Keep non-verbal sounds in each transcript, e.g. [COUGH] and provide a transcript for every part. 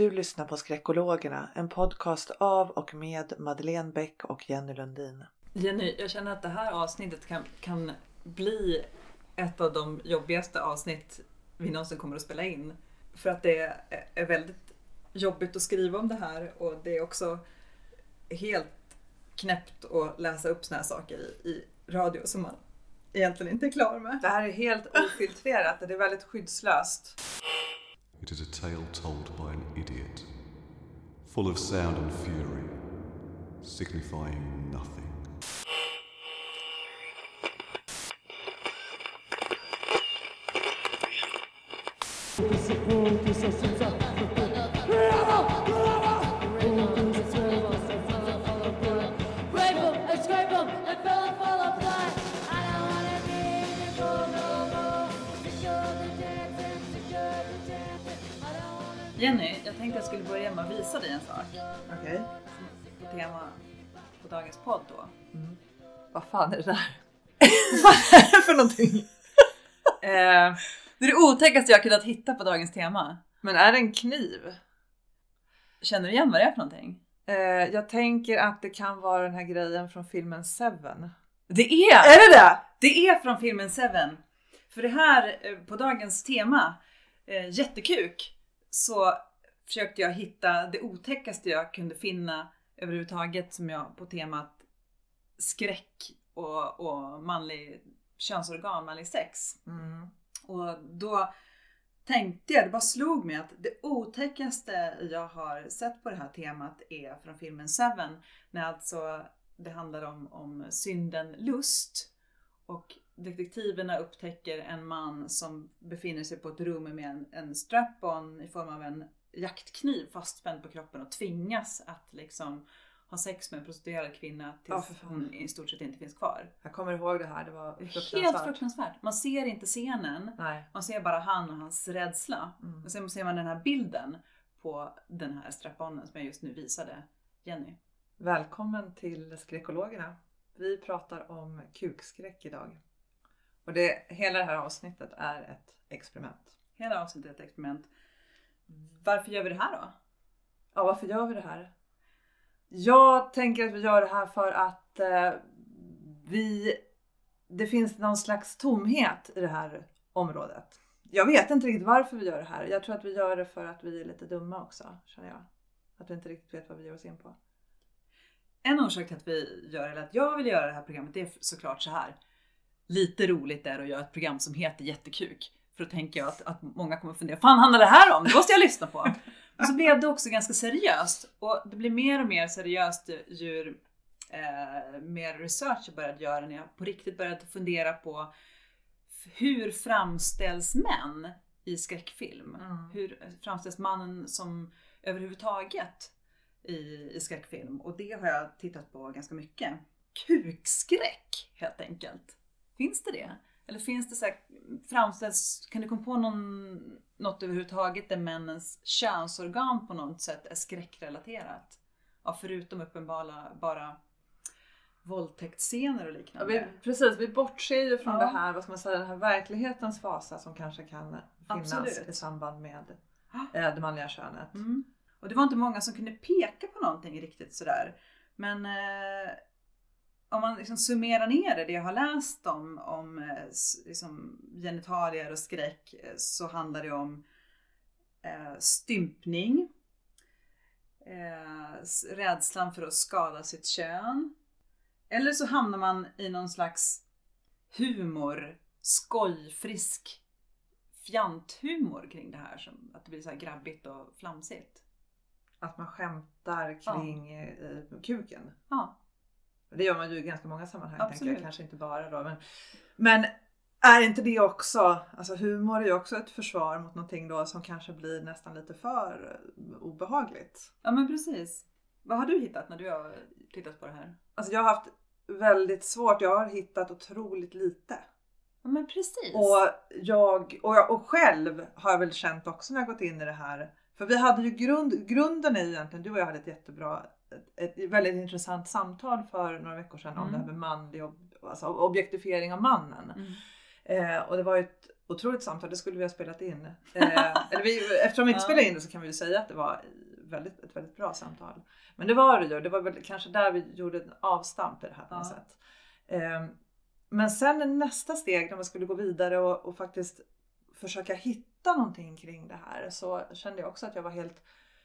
Du lyssnar på Skräckologerna, en podcast av och med Madeleine Bäck och Jenny Lundin. Jenny, jag känner att det här avsnittet kan, kan bli ett av de jobbigaste avsnitt vi någonsin kommer att spela in. För att det är väldigt jobbigt att skriva om det här och det är också helt knäppt att läsa upp såna här saker i, i radio som man egentligen inte är klar med. Det här är helt ofiltrerat och det är väldigt skyddslöst. It is a tale told by an idiot, full of sound and fury, signifying nothing. Jag skulle börja med att visa dig en sak. Okej. På tema på dagens podd då. Vad fan är det där? [LAUGHS] Vad är det för någonting? [LAUGHS] eh, det är det otäckaste jag kunnat hitta på dagens tema. Men är det en kniv? Känner du igen vad det är för någonting? Eh, jag tänker att det kan vara den här grejen från filmen Seven. Det är! Är det det? Det är från filmen Seven. För det här, eh, på dagens tema, eh, jättekuk, så försökte jag hitta det otäckaste jag kunde finna överhuvudtaget som jag på temat skräck och, och manlig könsorgan, manlig sex. Mm. Och då tänkte jag, det bara slog mig att det otäckaste jag har sett på det här temat är från filmen Seven. När alltså det handlar om, om synden lust. Och detektiverna upptäcker en man som befinner sig på ett rum med en, en strap-on i form av en jaktkniv fastspänd på kroppen och tvingas att liksom ha sex med en prostituerad kvinna tills fan. hon i stort sett inte finns kvar. Jag kommer ihåg det här, det var Helt fruktansvärt. fruktansvärt. Man ser inte scenen. Nej. Man ser bara han och hans rädsla. Mm. Och sen ser man den här bilden på den här strap-onen som jag just nu visade Jenny. Välkommen till Skräckologerna. Vi pratar om kukskräck idag. Och det, hela det här avsnittet är ett experiment. Hela avsnittet är ett experiment. Varför gör vi det här då? Ja, varför gör vi det här? Jag tänker att vi gör det här för att eh, vi, det finns någon slags tomhet i det här området. Jag vet inte riktigt varför vi gör det här. Jag tror att vi gör det för att vi är lite dumma också, känner jag. Att vi inte riktigt vet vad vi ger oss in på. En orsak till att vi gör eller att jag vill göra det här programmet det är såklart så här. Lite roligt är att göra ett program som heter Jättekuk. För då tänker jag att, att många kommer fundera, fan handlar det här om? Det måste jag lyssna på. Men så blev det också ganska seriöst. Och det blir mer och mer seriöst ju eh, mer research jag började göra när jag på riktigt började fundera på hur framställs män i skräckfilm? Mm. Hur framställs mannen som överhuvudtaget i, i skräckfilm? Och det har jag tittat på ganska mycket. Kukskräck helt enkelt. Finns det det? Eller finns det så här, framställs, kan du komma på någon, något överhuvudtaget där männens könsorgan på något sätt är skräckrelaterat? Ja, förutom uppenbara bara våldtäktsscener och Ja, liknande. vi, precis, vi bortser ju från Ja. det här, vad ska man säga, den här verklighetens fasa som kanske kan finnas Absolut. i samband med eh, det manliga könet. Mm. Och det var inte många som kunde peka på någonting riktigt sådär. Men eh, om man liksom summerar ner det, det jag har läst om, om eh, liksom genitalier och skräck, eh, så handlar det om eh, stympning, eh, rädslan för att skada sitt kön. Eller så hamnar man i någon slags humor, skojfrisk fjanthumor kring det här. Som att det blir så grabbigt och flamsigt. Att man skämtar kring eh, kuken. Ja, Det gör man ju i ganska många sammanhang, tänker Absolut. jag. kanske inte bara då. Men, men är inte det också, alltså humor är ju också ett försvar mot någonting då som kanske blir nästan lite för eh, obehagligt. ja men precis. Vad har du hittat när du har tittat på det här? Alltså jag har haft väldigt svårt, jag har hittat otroligt lite. Ja men precis. Och jag, och jag och själv har jag väl känt också när jag gått in i det här. För vi hade ju grund, grunden är ju egentligen, du och jag hade ett jättebra, ett, väldigt intressant samtal för några veckor sedan om Mm. det här med manlig, alltså objektifiering av mannen. Mm. Eh, och det var ett otroligt samtal. Det skulle vi ha spelat in. Eh, [LAUGHS] eller vi, eftersom vi inte spelade in det så kan vi ju säga att det var väldigt, ett väldigt bra samtal. Men det var det ju. Det var väl kanske där vi gjorde en avstamp i det här på något Ja. sätt. Eh, men sen nästa steg när man skulle gå vidare och, och faktiskt försöka hitta någonting kring det här så kände jag också att jag var helt,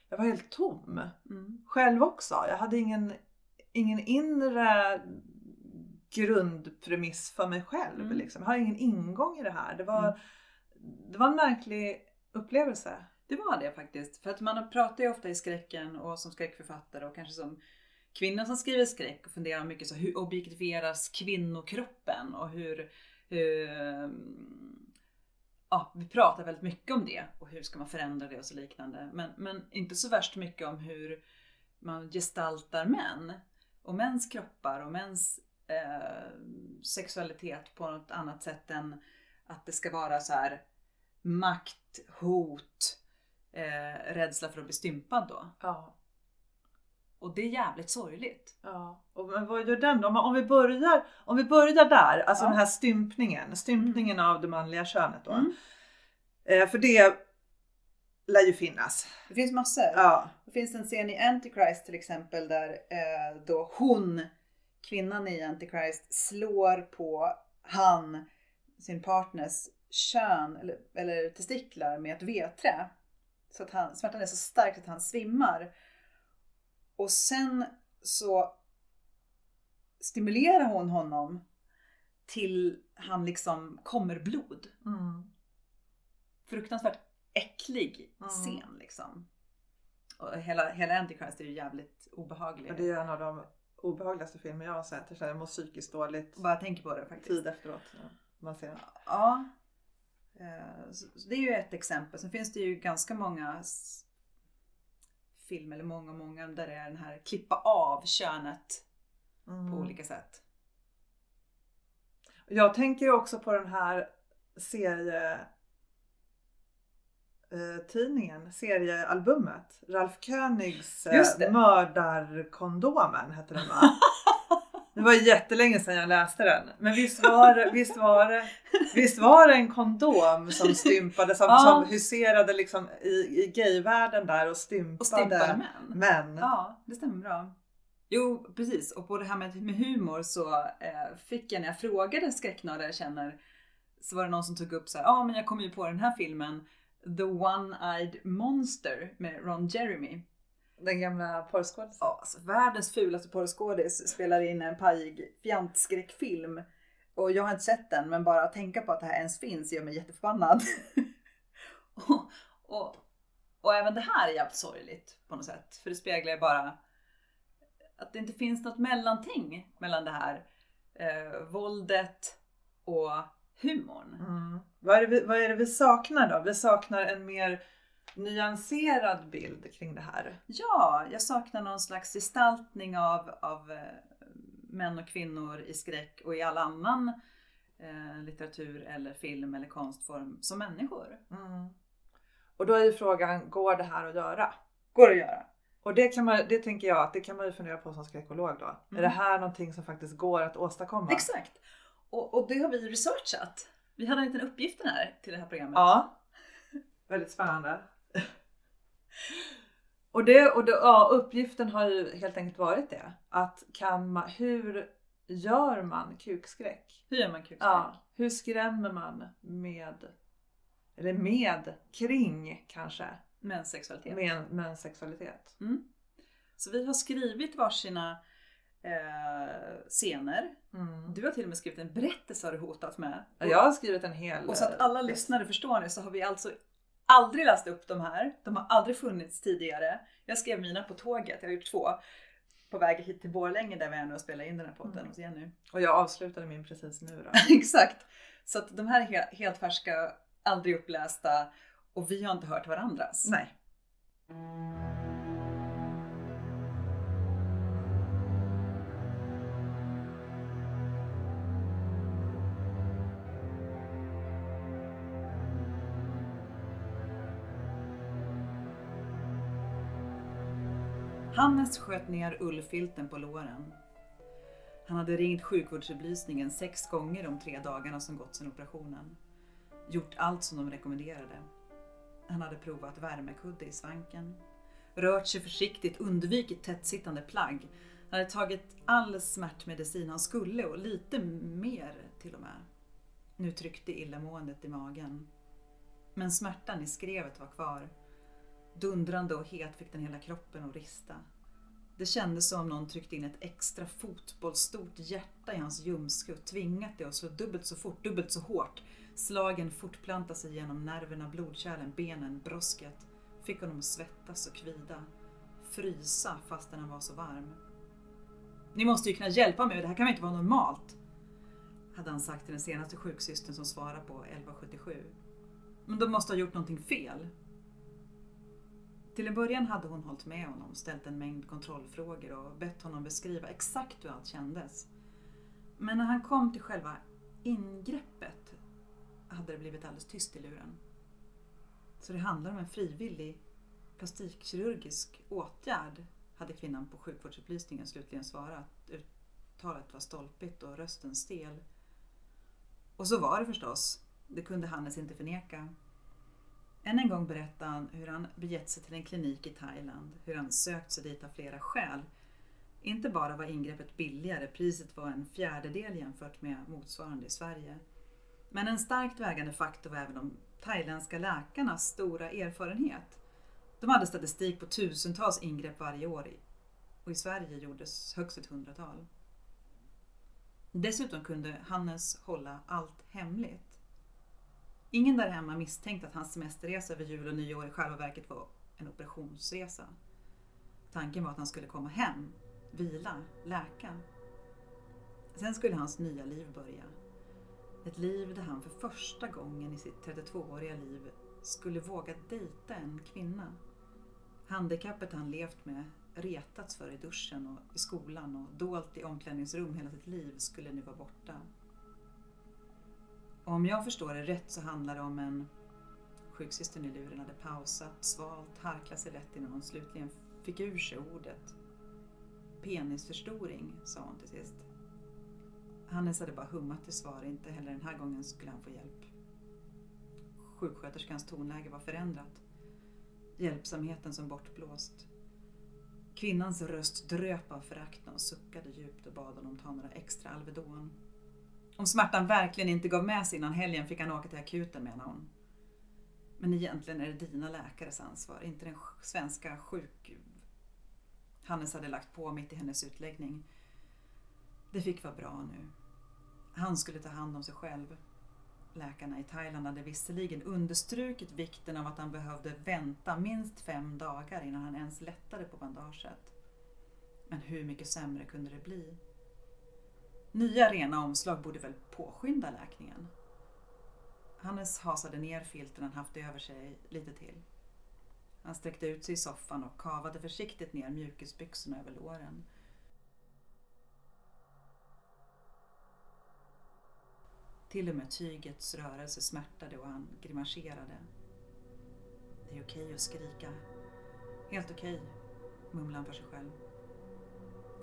jag var helt tom Mm. själv också. Jag hade ingen, ingen inre grundpremiss för mig själv. Mm. Liksom. Jag har ingen ingång i det här. Det var, Mm. det var en märklig upplevelse. Det var det faktiskt. För att man pratar ju ofta i skräcken och som skräckförfattare och kanske som kvinna som skriver skräck och funderar mycket så hur objektifieras kvinnokroppen och hur, hur ja, vi pratar väldigt mycket om det och hur ska man förändra det och så liknande. Men, men inte så värst mycket om hur man gestaltar män och mäns kroppar och mäns eh, sexualitet på något annat sätt än att det ska vara så här makt, hot, eh, rädsla för att bli stympad då. Ja. Och det är jävligt sorgligt. Ja, och men vad gör den då? Om, om, vi börjar, om vi börjar där, alltså Ja. den här stympningen, stympningen av det manliga könet då. Mm. Eh, för det lär ju finnas. Det finns massor. Ja. Det finns en scen i Antichrist till exempel där eh, då hon, kvinnan i Antichrist, slår på han, sin partners kön eller, eller testiklar med ett vedträ. Så att han, smärtan är så stark att han svimmar. Och sen så stimulerar hon honom till han liksom kommer blod. Mm. Fruktansvärt äcklig Mm. scen liksom. Och hela, hela Antichrist är ju jävligt obehaglig. Det är en av de obehagligaste filmer jag har sett. Jag mår psykiskt dåligt Bara tänker på det faktiskt. tid efteråt. Man ser den. Ja. Eh, så det är ju ett exempel. Sen finns det ju ganska många filmer, eller många, många, där det är den här klippa av könet Mm. på olika sätt. Jag tänker också på den här serie eh, tidningen, seriealbumet. Ralf Königs eh. Mördarkondomen hette den va? [LAUGHS] Det var jättelänge sedan jag läste den. Men visst var, visst var, det, visst var det en kondom som stympade, som, Ja. som huserade liksom i, i gayvärlden där och stympade, Och stympade män. män. Ja, det stämmer bra. Jo, precis. Och på det här med, med humor så eh, fick jag när jag frågade skräcknördar jag känner så var det någon som tog upp så här, ja ah, men jag kom ju på den här filmen The One-Eyed Monster med Ron Jeremy. Den gamla porrskådisen. Ja, alltså, världens fulaste porrskådis spelar in en pajig fjantskräckfilm. Och jag har inte sett den, men bara att tänka på att det här ens finns gör mig jätteförbannad. [LAUGHS] och, och, och även det här är jävligt sorgligt på något sätt. För det speglar ju bara att det inte finns något mellanting mellan det här eh, våldet och humorn. Mm. Vad, är det vi, vad är det vi saknar då? Vi saknar en mer nyanserad bild kring det här. Ja, jag saknar någon slags gestaltning av, av eh, män och kvinnor i skräck och i all annan eh, litteratur eller film eller konstform som människor. Mm. Och då är ju frågan, går det här att göra? Går att göra. Och det, kan man, det tänker jag att det kan man ju fundera på som skräckolog då. Är Mm. det här någonting som faktiskt går att åstadkomma? Exakt. Och, och det har vi researchat. Vi hade en liten uppgift här till det här programmet. Ja. Väldigt spännande. Och, det, och det, ja, uppgiften har ju helt enkelt varit det. Att kan man, hur gör man kukskräck? Hur gör man kukskräck? Ja, hur skrämmer man med, eller med, kring kanske, Mäns sexualitet. med mäns sexualitet? Mm. Så vi har skrivit varsina eh, scener. Mm. Du har till och med skrivit en berättelse har du hotat med. Ja, Jag har skrivit en hel... Och så att alla lyssnare förstår nu så har vi alltså aldrig läst upp de här. De har aldrig funnits tidigare. Jag skrev mina på tåget, jag har gjort två. På väg hit till Borlänge där vi är nu och spelar in den här podden Mm. hos Jenny. Och jag avslutade min precis nu då. [LAUGHS] Exakt. Så att de här är he- helt färska, aldrig upplästa och vi har inte hört varandras. Nej. Hannes sköt ner ullfilten på låren. Han hade ringt sjukvårdsupplysningen sex gånger de tre dagarna som gått sedan operationen. gjort allt som de rekommenderade. Han hade provat värmekudde i svanken, rört sig försiktigt, undvikit tättsittande plagg. Han hade tagit all smärtmedicin han skulle och lite mer till och med. Nu tryckte illamåendet i magen. Men smärtan i skrevet var kvar. Dundrande och het fick den hela kroppen att rista. Det kändes som om någon tryckt in ett extra fotbollsstort hjärta i hans ljumske och tvingat det att slå dubbelt så fort, dubbelt så hårt. Slagen fortplantade sig genom nerverna, blodkärlen, benen, brosket. Fick honom att svettas och kvida. Frysa fastän han var så varm. Ni måste ju kunna hjälpa mig, det här kan väl inte vara normalt? Hade han sagt till den senaste sjuksystern som svarade på 1177. Men de måste ha gjort någonting fel. Till en början hade hon hållit med honom, ställt en mängd kontrollfrågor och bett honom beskriva exakt hur allt kändes. Men när han kom till själva ingreppet hade det blivit alldeles tyst i luren. Så det handlar om en frivillig plastikkirurgisk åtgärd, hade kvinnan på sjukvårdsupplysningen slutligen svarat. Uttalet var stolpigt och rösten stel. Och så var det förstås. Det kunde Hannes inte förneka. Än en gång berättar han hur han begett sig till en klinik i Thailand, hur han sökt sig dit av flera skäl. Inte bara var ingreppet billigare, priset var en fjärdedel jämfört med motsvarande i Sverige. Men en starkt vägande faktor var även de thailändska läkarnas stora erfarenhet. De hade statistik på tusentals ingrepp varje år och i Sverige gjordes högst ett hundratal. Dessutom kunde Hannes hålla allt hemligt. Ingen där hemma misstänkte att hans semesterresa över jul och nyår i själva verket var en operationsresa. Tanken var att han skulle komma hem, vila, läka. Sen skulle hans nya liv börja. Ett liv där han för första gången i sitt 32-åriga liv skulle våga dejta en kvinna. Handikappet han levt med, retats för i duschen och i skolan och dolt i omklädningsrum hela sitt liv skulle nu vara borta. Om jag förstår det rätt så handlar det om en Sjuksystern i luren hade pausat, svalt, harklat sig lätt innan hon slutligen fick ur sig ordet. Penisförstoring, sa hon till sist. Hannes hade bara hummat till svar, inte heller den här gången skulle han få hjälp. Sjuksköterskans tonläge var förändrat. Hjälpsamheten som bortblåst. Kvinnans röst dröp av förakt när hon suckade djupt och bad honom ta några extra Alvedon. Om smärtan verkligen inte gav med sig innan helgen fick han åka till akuten menade hon. Men egentligen är det dina läkares ansvar, inte den svenska sjuk... Hannes hade lagt på mitt i hennes utläggning. Det fick vara bra nu. Han skulle ta hand om sig själv. Läkarna i Thailand hade visserligen understrukit vikten av att han behövde vänta minst fem dagar innan han ens lättade på bandaget. Men hur mycket sämre kunde det bli? Nya rena omslag borde väl påskynda läkningen? Hannes hasade ner filten han haft över sig lite till. Han sträckte ut sig i soffan och kavade försiktigt ner mjukisbyxorna över låren. Till och med tygets rörelse smärtade och han grimaserade. Det är okej att skrika. Helt okej, mumlade han för sig själv.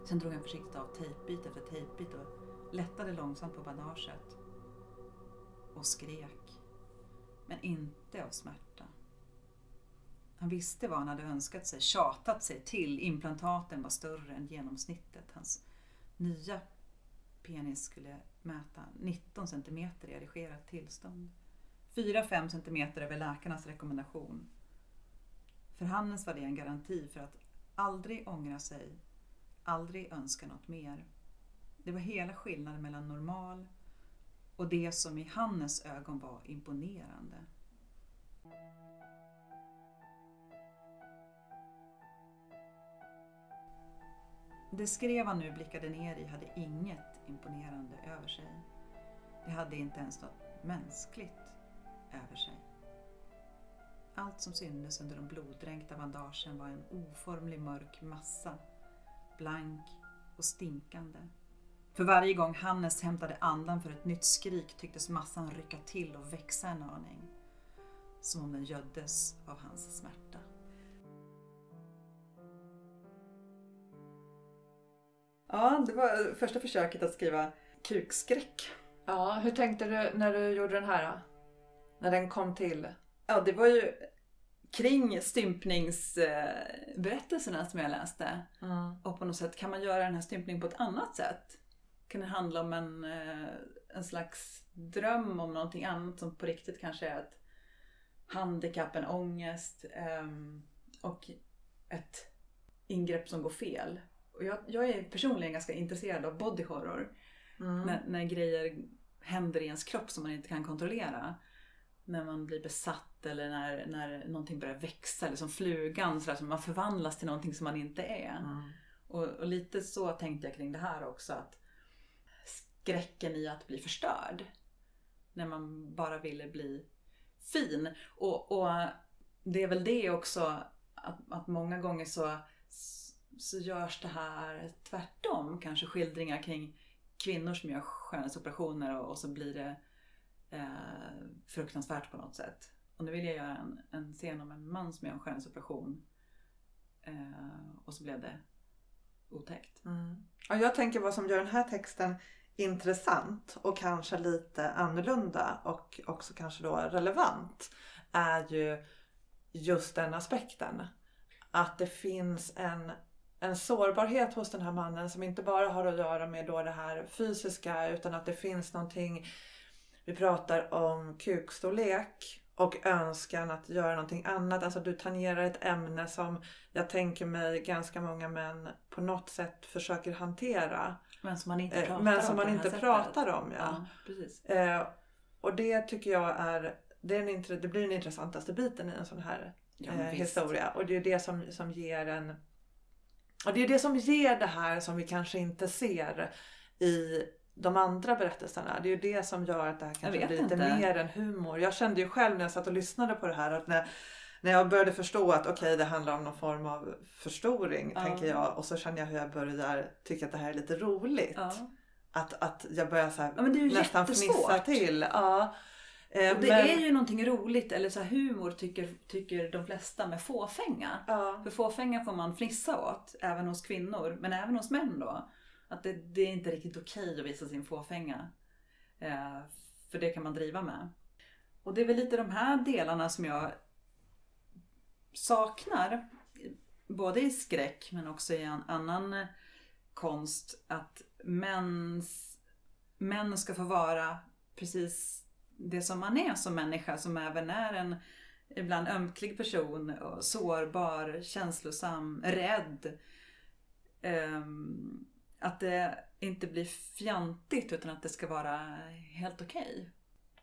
Sen drog han försiktigt av tejpbit efter tejpbit och lättade långsamt på bandaget. Och skrek. Men inte av smärta. Han visste vad han hade önskat sig, tjatat sig till. Implantaten var större än genomsnittet. Hans nya penis skulle mäta 19 centimeter i erigerat tillstånd. 4-5 centimeter över läkarnas rekommendation. För Hannes var det en garanti för att aldrig ångra sig, aldrig önska något mer. Det var hela skillnaden mellan normal och det som i Hannes ögon var imponerande. Det skrev han nu blickade ner i hade inget imponerande över sig. Det hade inte ens något mänskligt över sig. Allt som syntes under de bloddränkta bandagen var en oformlig mörk massa, blank och stinkande. För varje gång Hannes hämtade andan för ett nytt skrik tycktes massan rycka till och växa en aning. Som om den göddes av hans smärta. Ja, det var första försöket att skriva kukskräck. Ja, hur tänkte du när du gjorde den här? då? När den kom till? Ja, det var ju kring stympningsberättelserna som jag läste. Och på något sätt, kan man göra den här stympningen på ett annat sätt? Kan det handla om en, eh, en slags dröm om någonting annat som på riktigt kanske är ett handikapp, en ångest ehm, och ett ingrepp som går fel. Och jag, jag är personligen ganska intresserad av body horror. När, när grejer händer i ens kropp som man inte kan kontrollera. När man blir besatt eller när, när någonting börjar växa, eller som flugan, så som man förvandlas till någonting som man inte är. Och, och lite så tänkte jag kring det här också. att Skräcken i att bli förstörd. När man bara ville bli fin. Och, och det är väl det också att, att många gånger så, så görs det här tvärtom. Kanske skildringar kring kvinnor som gör skönhetsoperationer och, och så blir det eh, fruktansvärt på något sätt. Och nu vill jag göra en, en scen om en man som gör en skönhetsoperation. Eh, och så blev det otäckt. Mm. Ja, jag tänker vad som gör den här texten intressant och kanske lite annorlunda och också kanske då relevant är ju just den aspekten. Att det finns en, en sårbarhet hos den här mannen som inte bara har att göra med då det här fysiska utan att det finns någonting vi pratar om kukstorlek och önskan att göra någonting annat. Alltså du tangerar ett ämne som jag tänker mig ganska många män på något sätt försöker hantera. Men som man inte Eh, pratar Men om som på man inte pratar om. Ja. Ja. Eh, och det tycker jag är, det, är en, det blir den intressantaste biten i en sån här Ja, eh, men historia. Och det är det som, som ger en... Och det är det som ger det här som vi kanske inte ser i de andra berättelserna. Det är ju det som gör att det här kanske blir lite inte. mer än humor. Jag kände ju själv när jag satt och lyssnade på det här att när, när jag började förstå att okej det handlar om någon form av förstoring Ja. tänker jag och så känner jag hur jag börjar tycka att det här är lite roligt. Ja. Att, att jag börjar så här, Ja, nästan fnissa till. Ja. Eh, Och det men- är ju någonting roligt, eller så humor tycker, tycker de flesta med fåfänga. Ja. För fåfänga får man fnissa åt, även hos kvinnor, men även hos män då. Att det, det är inte riktigt okej att visa sin fåfänga. Eh, för det kan man driva med. Och det är väl lite de här delarna som jag saknar. Både i skräck men också i en annan eh, konst. Att mäns, män ska få vara precis det som man är som människa. Som även är en ibland ömklig person. Och sårbar, känslosam, rädd. Ehm, att det inte blir fjantigt utan att det ska vara helt okej.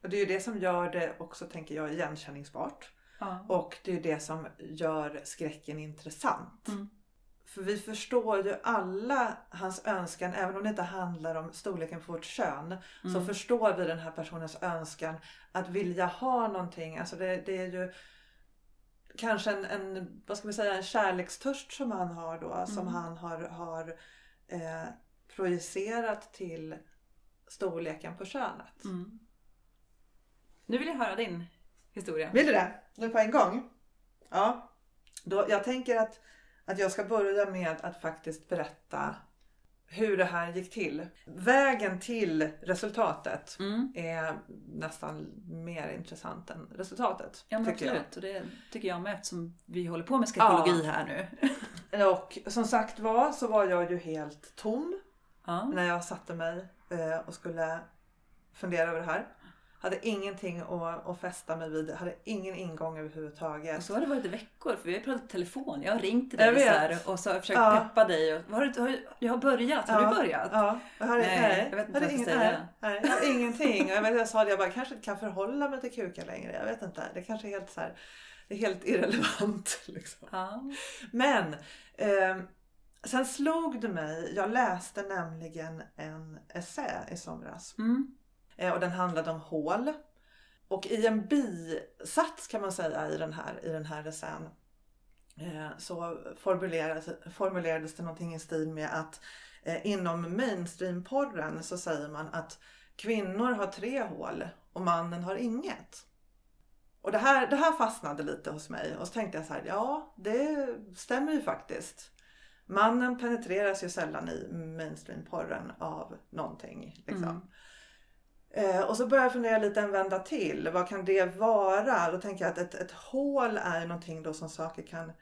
Och det är ju det som gör det också, tänker jag, igenkänningsbart. Ja. Och det är det som gör skräcken intressant. Mm. För vi förstår ju alla hans önskan, även om det inte handlar om storleken på vårt kön. Så Mm. förstår vi den här personens önskan att vilja ha någonting. Alltså det, det är ju kanske en, en, vad ska vi säga, en kärlekstörst som han har då. Som Mm. han har, har eh, projicerat till storleken på könet. Mm. Nu vill jag höra din historia. Vill du det? Nu på en gång? Ja. Då, jag tänker att, att jag ska börja med att faktiskt berätta hur det här gick till. Vägen till resultatet Mm. är nästan mer intressant än resultatet. Ja men absolut. Och det tycker jag med eftersom vi håller på med skräckologi Ja. här nu. [LAUGHS] Och som sagt var så var jag ju helt tom Ja. när jag satte mig eh, och skulle fundera över det här. Hade ingenting att, att fästa mig vid. Hade ingen ingång överhuvudtaget. Och så har det varit i veckor för vi har pratat telefon. Jag har ringt till dig Jag så här, och så har jag försökt Ja. peppa dig. Och, har du, har, jag har börjat. Har Ja, du börjat? Ja, jag hade, Nej, nej, jag vet inte vad jag ska nej, säga. nej, jag hade ingenting. Och Jag, vet, jag sa det, jag bara kanske inte kan förhålla mig till kukar längre. Jag vet inte. Det kanske är helt så här, det är helt irrelevant. [LAUGHS] Liksom. Ja. Men eh, sen slog det mig. Jag läste nämligen en essä i somras. Mm. Eh, och den handlade om hål. Och i en bisats kan man säga i den här, i den här essän eh, så formulerades, formulerades det någonting i stil med att eh, inom mainstreamporren så säger man att kvinnor har tre hål och mannen har inget. Och det här, det här fastnade lite hos mig och så tänkte jag så här, ja det stämmer ju faktiskt. Mannen penetreras ju sällan i mainstreamporren av någonting. Liksom. Mm. Eh, och så börjar jag fundera lite en vända till. Vad kan det vara? Då tänker jag att ett, ett hål är någonting då som saker kan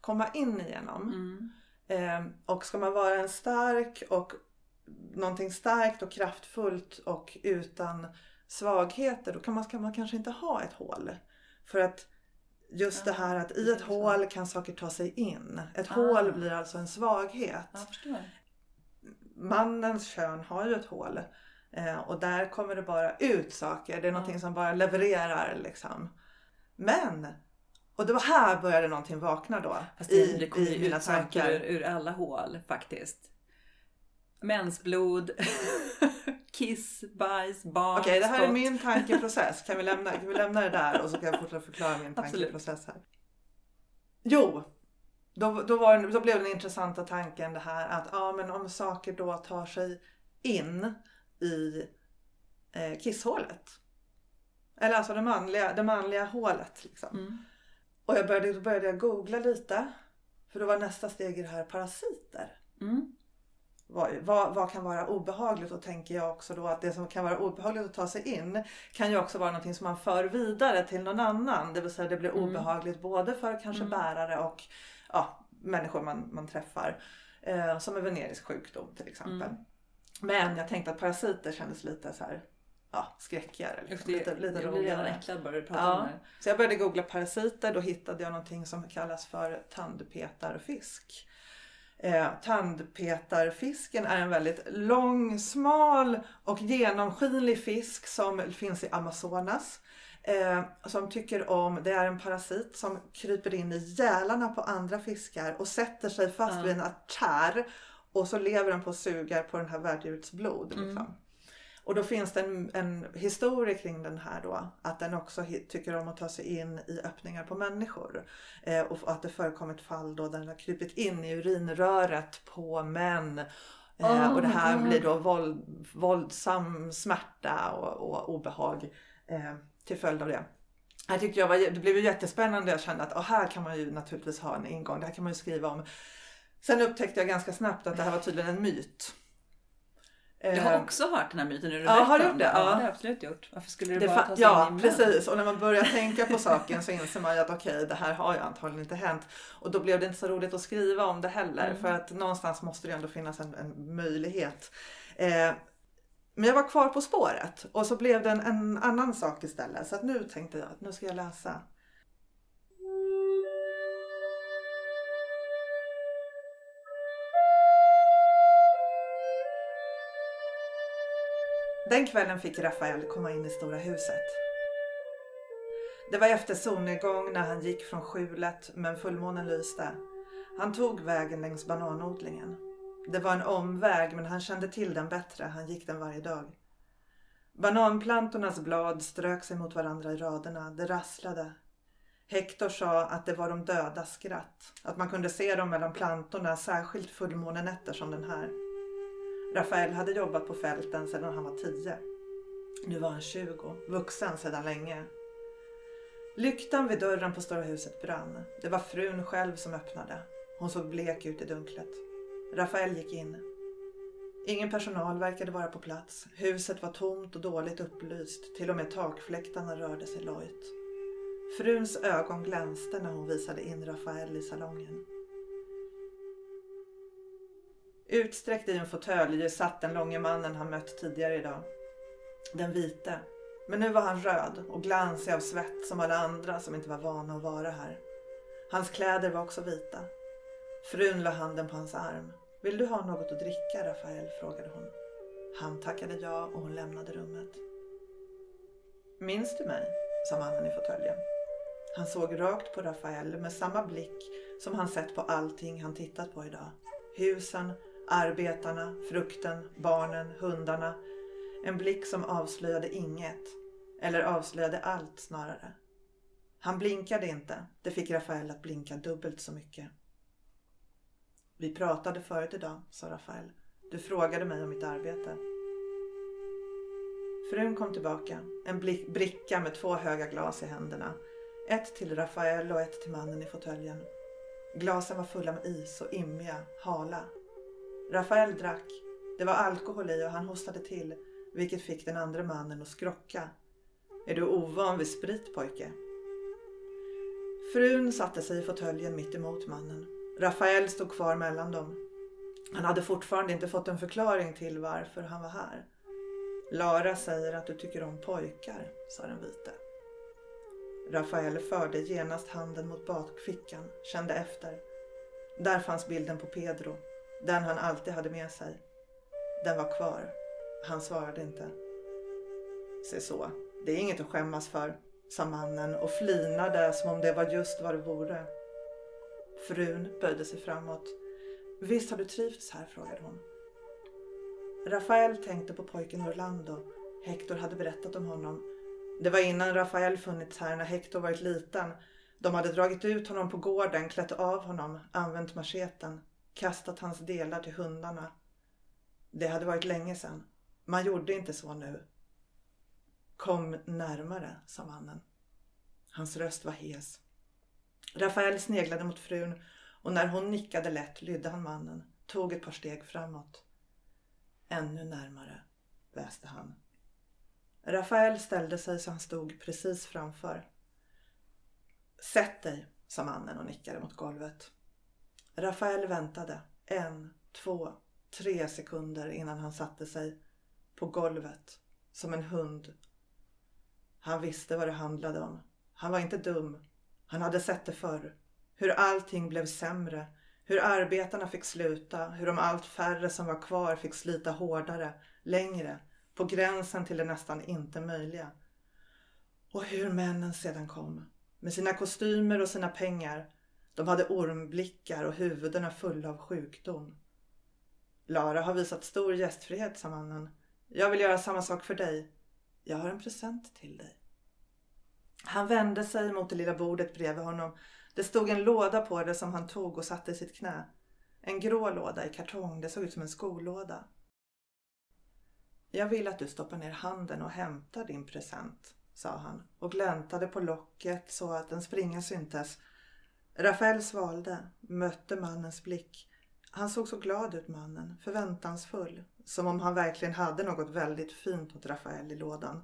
komma in igenom. Mm. Eh, och ska man vara en stark och någonting starkt och kraftfullt och utan svagheter då kan man, kan man kanske inte ha ett hål. För att just det här att i ett hål kan saker ta sig in. Ett Ah. hål blir alltså en svaghet. Mannens kön har ju ett hål. Eh, och där kommer det bara ut saker. Det är någonting som bara levererar liksom. Men, och det var här började någonting vakna då. Fast i, det, kommer i mina ut saker tankar. ur, ur alla hål faktiskt. Mensblod, [LAUGHS] kiss, bajs, barn, Okej, det här är min tankeprocess. [LAUGHS] Kan vi, lämna, kan vi lämna det där och så kan jag fortsätta förklara min tankeprocess här. Jo, då, då, var, då blev den intressanta tanken det här att ja, men om saker då tar sig in i eh, kisshålet. Eller alltså det manliga, det manliga hålet. Liksom. Mm. Och jag började, då började jag googla lite. För då var nästa steg i det här parasiter. Mm. Vad, vad, vad kan vara obehagligt? Och tänker jag också då att det som kan vara obehagligt att ta sig in kan ju också vara någonting som man för vidare till någon annan. Det vill säga det blir Mm. obehagligt både för kanske Mm. bärare och ja, människor man, man träffar. Eh, som en venerisk sjukdom till exempel. Mm. Men jag tänkte att parasiter kändes lite så här ja, skräckigare. Liksom. Lite, lite jag blir redan äcklad bara du pratar Ja. om det. Så jag började googla parasiter. Då hittade jag någonting som kallas för tandpetarfisk. Eh, tandpetarfisken är en väldigt lång, smal och genomskinlig fisk som finns i Amazonas. Eh, som tycker om, det är en parasit som kryper in i gälarna på andra fiskar och sätter sig fast Ja. vid en artär. Och så lever den på och suger på den här värddjurets blod. Mm. Liksom. Och då finns det en, en historia kring den här då. Att den också tycker om att ta sig in i öppningar på människor. Eh, och att det förekommit fall då den har krypit in i urinröret på män. Eh, Oh och det här God. blir då våld, våldsam smärta och, och obehag eh, till följd av det. Jag tyckte jag var, det blev ju jättespännande. Jag kände att oh, här kan man ju naturligtvis ha en ingång. Det här kan man ju skriva om. Sen upptäckte jag ganska snabbt att det här var tydligen en myt. Jag Eh, har också hört den här myten när du Ja, har du gjort det. Ja, det har jag absolut gjort. Varför skulle det, Det bara ta sig ja, in i precis. Och när man börjar tänka på saken så inser man ju att okej, det här har ju antagligen inte hänt. Och då blev det inte så roligt att skriva om det heller. Mm. För att någonstans måste det ändå finnas en, en möjlighet. Eh, men jag var kvar på spåret och så blev det en, en annan sak istället. Så att nu tänkte jag att nu ska jag läsa. Den kvällen fick Rafael komma in i stora huset. Det var efter solnedgång när han gick från skjulet men fullmånen lyste. Han tog vägen längs bananodlingen. Det var en omväg men han kände till den bättre, han gick den varje dag. Bananplantornas blad strök sig mot varandra i raderna, det rasslade. Hector sa att det var de dödas skratt, att man kunde se dem mellan plantorna, särskilt fullmånenätter som den här. Rafael hade jobbat på fälten sedan han var tio. Nu var han 20, vuxen sedan länge. Lyktan vid dörren på stora huset brann. Det var frun själv som öppnade. Hon såg blek ut i dunklet. Rafael gick in. Ingen personal verkade vara på plats. Huset var tomt och dåligt upplyst. Till och med takfläktarna rörde sig lojt. Fruns ögon glänste när hon visade in Rafael i salongen. Utsträckt i en fåtölj satt den långe mannen han mött tidigare idag. Den vite. Men nu var han röd och glansig av svett som alla andra som inte var vana att vara här. Hans kläder var också vita. Frun la handen på hans arm. Vill du ha något att dricka, Rafael? frågade hon. Han tackade ja och hon lämnade rummet. Minns du mig? sa mannen i fåtöljen. Han såg rakt på Rafael med samma blick som han sett på allting han tittat på idag. Husen, arbetarna, frukten, barnen, hundarna. En blick som avslöjade inget. Eller avslöjade allt snarare. Han blinkade inte. Det fick Rafael att blinka dubbelt så mycket. Vi pratade förut idag, sa Rafael. Du frågade mig om mitt arbete. Frun kom tillbaka. En bricka med två höga glas i händerna. Ett till Rafael och ett till mannen i fåtöljen. Glasen var fulla med is och immiga, hala. Rafael drack. Det var alkohol i och han hostade till. vilket fick den andra mannen att skrocka. Är du ovan vid sprit pojke? Frun satte sig i fåtöljen mitt emot mannen. Rafael stod kvar mellan dem. Han hade fortfarande inte fått en förklaring till varför han var här. Lara säger att du tycker om pojkar, sa den vite. Rafael förde genast handen mot bakfickan, kände efter. Där fanns bilden på Pedro, den han alltid hade med sig. Den var kvar. Han svarade inte. Se så, det är inget att skämmas för, sa mannen och flinade som om det var just vad det vore. Frun böjde sig framåt. Visst har du trivts här? frågade hon. Rafael tänkte på pojken Orlando. Hector hade berättat om honom. Det var innan Rafael funnits här när Hector varit liten. De hade dragit ut honom på gården, klätt av honom, använt macheten, kastat hans delar till hundarna. Det hade varit länge sedan. Man gjorde inte så nu. Kom närmare, sa mannen. Hans röst var hes. Rafael sneglade mot frun och när hon nickade lätt lydde han mannen, tog ett par steg framåt. Ännu närmare, väste han. Rafael ställde sig så han stod precis framför. Sätt dig, sa mannen och nickade mot golvet. Rafael väntade en, två, tre sekunder innan han satte sig på golvet som en hund. Han visste vad det handlade om. Han var inte dum. Han hade sett det förr. Hur allting blev sämre. Hur arbetarna fick sluta. Hur de allt färre som var kvar fick slita hårdare, längre, på gränsen till det nästan inte möjliga. Och hur männen sedan kom. Med sina kostymer och sina pengar. De hade ormblickar och huvudena fulla av sjukdom. Lara har visat stor gästfrihet, sa mannen. Jag vill göra samma sak för dig. Jag har en present till dig. Han vände sig mot det lilla bordet bredvid honom. Det stod en låda på det som han tog och satte i sitt knä. En grå låda i kartong. Det såg ut som en skolåda. Jag vill att du stoppar ner handen och hämtar din present, sa han och gläntade på locket så att en springa syntes. Rafael svalde, mötte mannens blick. Han såg så glad ut mannen, förväntansfull, som om han verkligen hade något väldigt fint åt Rafael i lådan.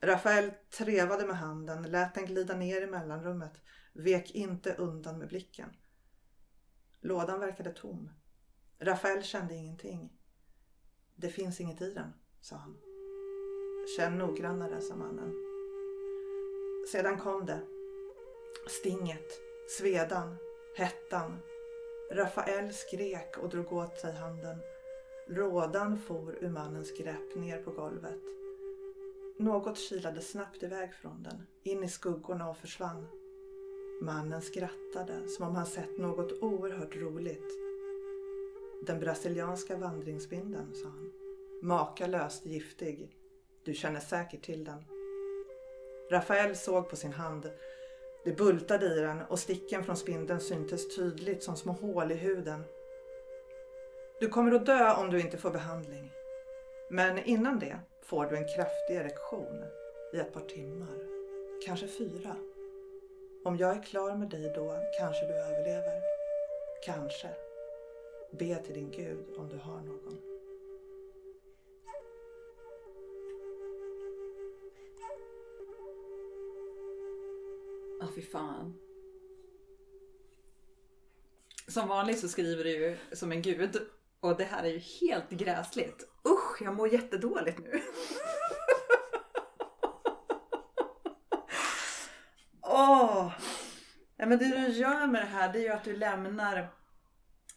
Rafael trevade med handen, lät den glida ner i mellanrummet, vek inte undan med blicken. Lådan verkade tom. Rafael kände ingenting. Det finns inget i den, sa han. Känn noggrannare, sa mannen. Sedan kom det. Stinget, svedan, hettan. Rafael skrek och drog åt sig handen. Rådan for ur mannens grepp ner på golvet. Något kilade snabbt iväg från den, in i skuggorna och försvann. Mannen skrattade som om han sett något oerhört roligt. Den brasilianska vandringsbindeln, sa han. Makalöst giftig. Du känner säkert till den. Rafael såg på sin hand. Det bultade i den och sticken från spindeln syntes tydligt som små hål i huden. Du kommer att dö om du inte får behandling. Men innan det får du en kraftig erektion i ett par timmar. Kanske fyra. Om jag är klar med dig då kanske du överlever. Kanske. Be till din Gud om du har någon. Fy fan. Som vanligt så skriver du ju som en gud och det här är ju helt gräsligt. Usch, jag mår jättedåligt nu. [LAUGHS] Åh! Ja, men det du gör med det här det är ju att du lämnar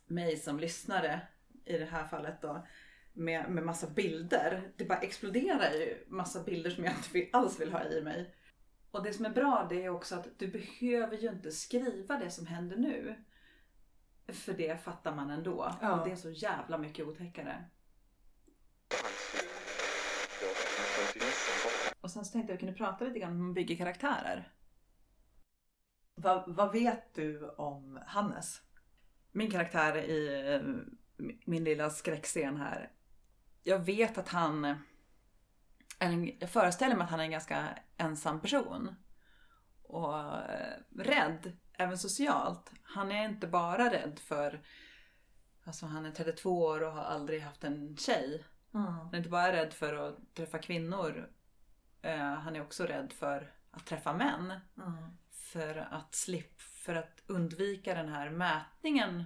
mig som lyssnare i det här fallet då med, med massa bilder. Det bara exploderar ju massa bilder som jag inte alls vill ha i mig. Och det som är bra det är också att du behöver ju inte skriva det som händer nu. För det fattar man ändå. Ja. Och det är så jävla mycket otäckare. Och sen så tänkte jag kunde prata lite grann om hur man bygger karaktärer. Vad, vad vet du om Hannes? Min karaktär i eh, min lilla skräckscen här. Jag vet att han en, jag föreställer mig att han är en ganska ensam person. Och eh, rädd, även socialt. Han är inte bara rädd för, alltså han är 32 år och har aldrig haft en tjej. Han är inte bara rädd för att träffa kvinnor. eh, han är också rädd för att träffa män. För att slippa, för att undvika den här mätningen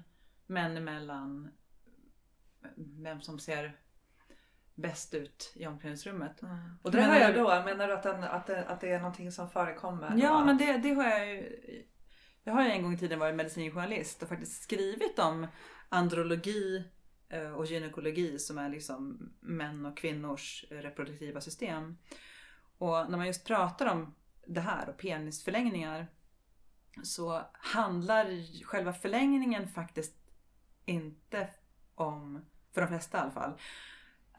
män emellan. Vem som ser bäst ut i omklädningsrummet. Och det Menar har jag då? Menar du att, den, att, det, att det är någonting som förekommer? Ja, Va? men det, det har jag ju. Jag har ju en gång i tiden varit medicinjournalist och faktiskt skrivit om andrologi eh, och gynekologi som är liksom män och kvinnors reproduktiva system. Och när man just pratar om det här och penisförlängningar så handlar själva förlängningen faktiskt inte om, för de flesta i alla fall,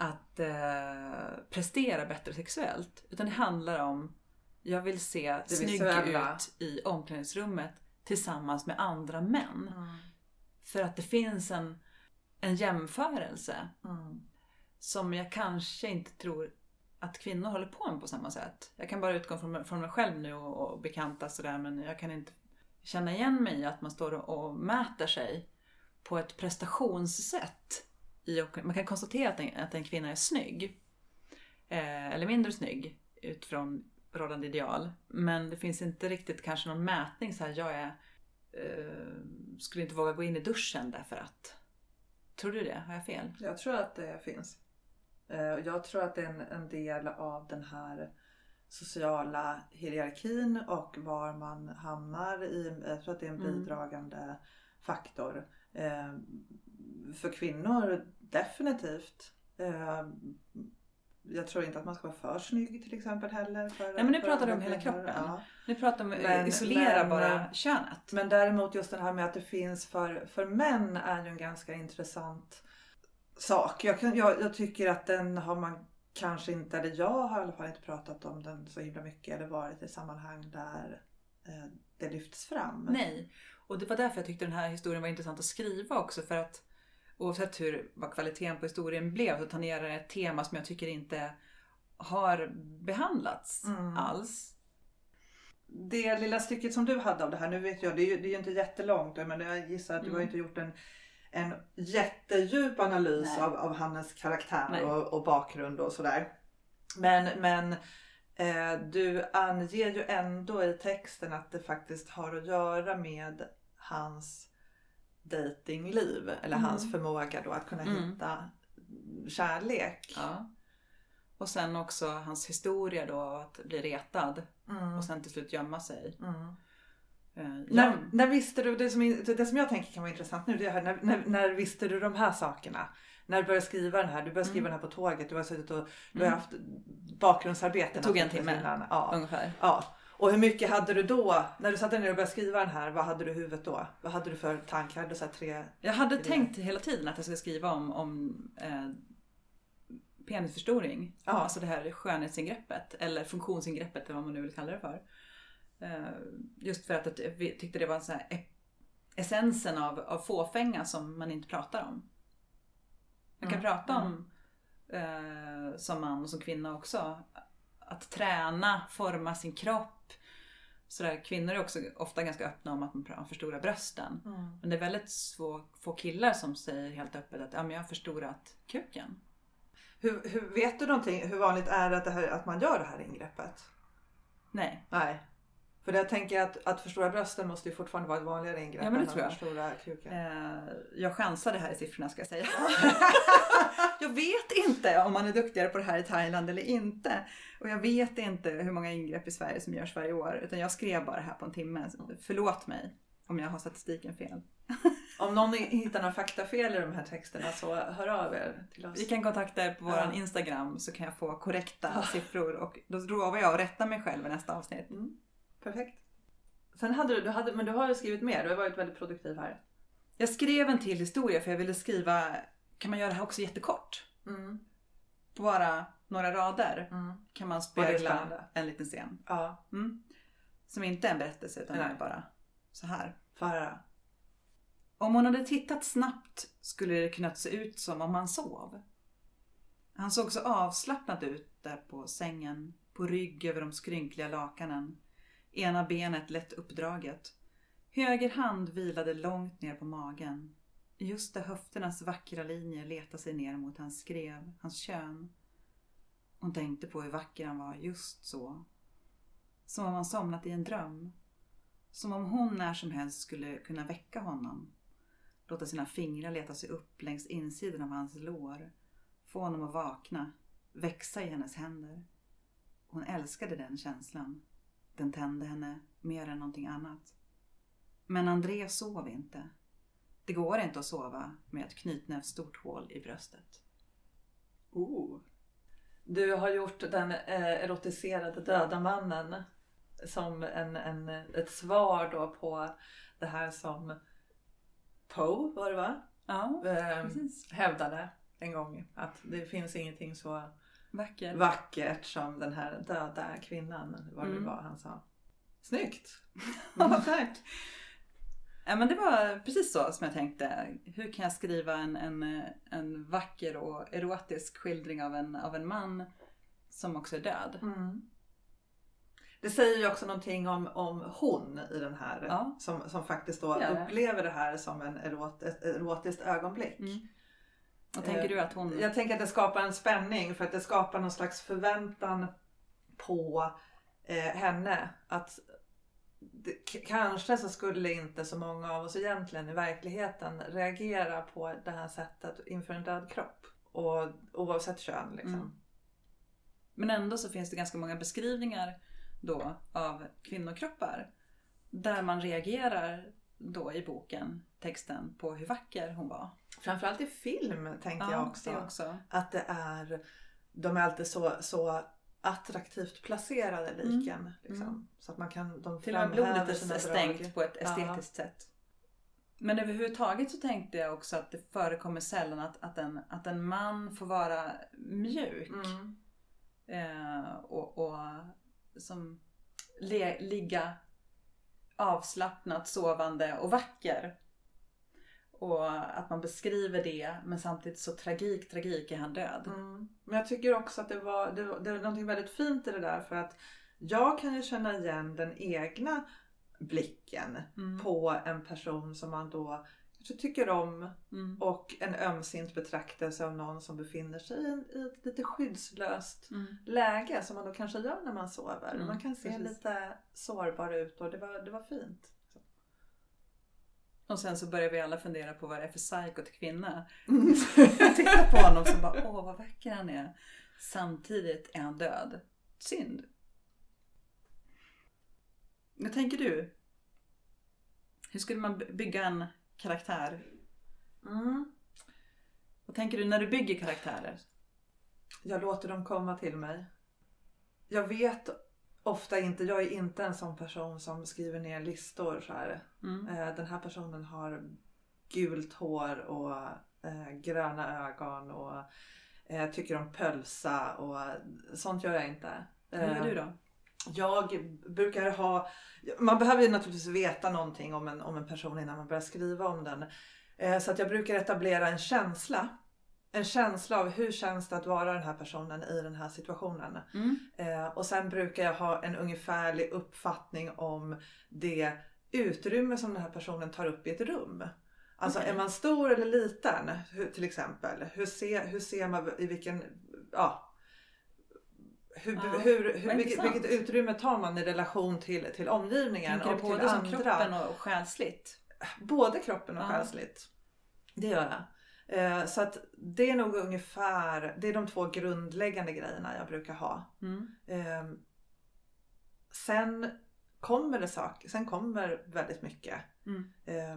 att eh, prestera bättre sexuellt. Utan det handlar om, jag vill se Det snygg visuella. ut i omklädningsrummet tillsammans med andra män. För att det finns en, en jämförelse som jag kanske inte tror att kvinnor håller på med på samma sätt. Jag kan bara utgå från, från mig själv nu och, och bekanta sådär men jag kan inte känna igen mig i att man står och, och mäter sig på ett prestationssätt. I, man kan konstatera att en, att en kvinna är snygg. Eh, eller mindre snygg utifrån rådande ideal. Men det finns inte riktigt kanske någon mätning så här, jag är, eh, skulle inte våga gå in i duschen därför att. Tror du det? Har jag fel? Jag tror att det finns. Eh, Jag tror att det är en, en del av den här sociala hierarkin och var man hamnar i. Jag tror att det är en Mm. bidragande faktor. För kvinnor definitivt. Eh, Jag tror inte att man ska vara för snygg till exempel heller. För, Nej, men nu pratar du om hela kvinnor. kroppen. Ja. Nu pratar vi om Men- att isolera men- bara könet. Men däremot just det här med att det finns för, för män är ju en ganska intressant sak. Jag, kan, jag, jag tycker att den har man kanske inte, eller jag har i alla fall inte pratat om den så himla mycket eller varit i sammanhang där eh, det lyfts fram. Nej. Och det var därför jag tyckte den här historien var intressant att skriva också. För att oavsett hur, vad kvaliteten på historien blev så tangerar det ett tema som jag tycker inte har behandlats Mm. alls. Det lilla stycket som du hade av det här, nu vet jag, det är ju, det är ju inte jättelångt men jag gissar att du Mm. har inte gjort en, en jättedjup analys Nej. av, av Hannes karaktär och, och bakgrund och sådär. Men, men eh, du anger ju ändå i texten att det faktiskt har att göra med hans datingliv eller Mm. hans förmåga då att kunna Mm. hitta kärlek. Ja. Och sen också hans historia då att bli retad Mm. och sen till slut gömma sig. Mm. Eh, När, ja. när visste du, det som, det som jag tänker kan vara intressant nu, det är när, när, när visste du de här sakerna? När du började skriva den här, du började skriva den här på tåget, du har suttit och du har Mm. haft bakgrundsarbete. Det tog en timme. innan. Ja. Ungefär. ja. Och hur mycket hade du då, när du satte dig ner och började skriva den här, vad hade du i huvudet då? Vad hade du för tankar? Hade du så tre... Jag hade Det- tänkt hela tiden att jag skulle skriva om, om eh, penisförstoring. Ja. Alltså det här skönhetsingreppet eller funktionsingreppet eller vad man nu vill kalla det för. Eh, just för att jag tyckte det var en sån här essensen av, av fåfänga som man inte pratar om. Man kan Mm, prata om eh, som man och som kvinna också. Att träna, forma sin kropp. Sådär, kvinnor är också ofta ganska öppna om att man har för stora brösten. Men det är väldigt få, få killar som säger helt öppet att ja, men jag har förstorat kuken. Hur, hur, vet du någonting, hur vanligt är det att, det här, att man gör det här ingreppet? Nej. Nej. För jag tänker att, att förstora brösten måste ju fortfarande vara ett vanligare ingrepp Ja, men det tror jag. förstora kuken. Eh, jag chansade här i siffrorna ska jag säga. [LAUGHS] jag vet inte om man är duktigare på det här i Thailand eller inte. Och jag vet inte hur många ingrepp i Sverige som görs varje år. Utan jag skrev bara här på en timme. Förlåt mig om jag har statistiken fel. Om någon hittar några faktafel i de här texterna så hör av er till oss. Vi kan kontakta er på våran Ja. Instagram så kan jag få korrekta siffror. Och då lovar jag att rätta mig själv i nästa avsnitt. Perfekt. Sen hade du, du hade, men du har ju skrivit mer, du har varit väldigt produktiv här. Jag skrev en till historia för jag ville skriva, kan man göra det här också jättekort? Mm. På bara några rader Mm. kan man spegla en liten scen. Ja, Mm. Som inte är en berättelse utan Nej. är bara så här. Farah. Om hon hade tittat snabbt skulle det kunnat se ut som om han sov. Han såg så avslappnad ut där på sängen, på rygg över de skrynkliga lakanen. Ena benet lätt uppdraget. Höger hand vilade långt ner på magen. Just där höfternas vackra linjer letade sig ner mot hans skrev, hans kön. Hon tänkte på hur vacker han var just så. Som om han somnat i en dröm. Som om hon när som helst skulle kunna väcka honom. Låta sina fingrar leta sig upp längs insidan av hans lår. Få honom att vakna. Växa i hennes händer. Hon älskade den känslan. Den tände henne mer än någonting annat. Men André sov inte. Det går inte att sova med ett knytnävsstort hål i bröstet. Oh. Du har gjort den eh, erotiserade döda mannen som en, en, ett svar då på det här som Poe var det va? Ja, Eh, precis. hävdade en gång att det finns ingenting så Vacker. vackert som den här döda kvinnan. Vad det Mm. var han sa. Snyggt! [LAUGHS] Ja, tack. Ja, men det var precis så som jag tänkte. Hur kan jag skriva en, en, en vacker och erotisk skildring av en, av en man som också är död? Mm. Det säger ju också någonting om, om hon i den här Ja. som, som faktiskt då Ja. upplever det här som en erot, ett erotiskt ögonblick. Mm. Och tänker Eh, du att hon... Jag tänker att det skapar en spänning för att det skapar någon slags förväntan på eh, henne. Att det, kanske så skulle inte så många av oss egentligen i verkligheten reagera på det här sättet inför en död kropp. Och oavsett kön liksom. Mm. Men ändå så finns det ganska många beskrivningar då av kvinnokroppar. Där man reagerar då i boken, texten, på hur vacker hon var. Framförallt i film tänker jag också. det också. Att det är, de är alltid så, så attraktivt placerade liken. Liksom. Mm. Så att man kan, de Till och med blodet är stängt på ett estetiskt sätt. Men överhuvudtaget så tänkte jag också att det förekommer sällan att, att, en, att en man får vara mjuk. Mm. Eh, och, och som le, ligga avslappnat, sovande och vacker. Och att man beskriver det men samtidigt så tragik, tragik är han död. Mm. Men jag tycker också att det var, det, var- det var någonting väldigt fint i det där för att jag kan ju känna igen den egna blicken Mm. på en person som man då kanske tycker om Mm. och en ömsint betraktelse av någon som befinner sig i, en, i ett lite skyddslöst Mm. läge som man då kanske gör när man sover. Man kan se precis. lite sårbar ut och det var, det var fint. Och sen så börjar vi alla fundera på vad det är för psykot kvinna. Jag tittar på honom så bara, åh vad vacker han är. Samtidigt är han död. Synd. Vad tänker du? Hur skulle man by- bygga en karaktär? Mm. Vad tänker du när du bygger karaktärer? Jag låter dem komma till mig. Jag vet ofta inte, jag är inte en sån person som skriver ner listor så här. Mm. Eh, Den här personen har gult hår och eh, gröna ögon och eh, tycker om pölsa och sånt gör jag inte. Hur gör du då? Jag brukar ha, man behöver ju naturligtvis veta någonting om en, om en person innan man börjar skriva om den. Så att jag brukar etablera en känsla. En känsla av hur känns det att vara den här personen i den här situationen. Mm. Eh, Och sen brukar jag ha en ungefärlig uppfattning om det utrymme som den här personen tar upp i ett rum. Alltså Okej. är man stor eller liten hur, till exempel. Hur ser, hur ser man i vilken, ja. Hur, Ja, hur, hur, vilket, vilket utrymme tar man i relation till, till omgivningen Tänker du och både till andra. kroppen och själsligt? Både kroppen och Ja. själsligt. Det gör jag. Eh, Så att det är nog ungefär, det är de två grundläggande grejerna jag brukar ha. Mm. Eh, Sen kommer det saker, sen kommer väldigt mycket. Mm. Eh,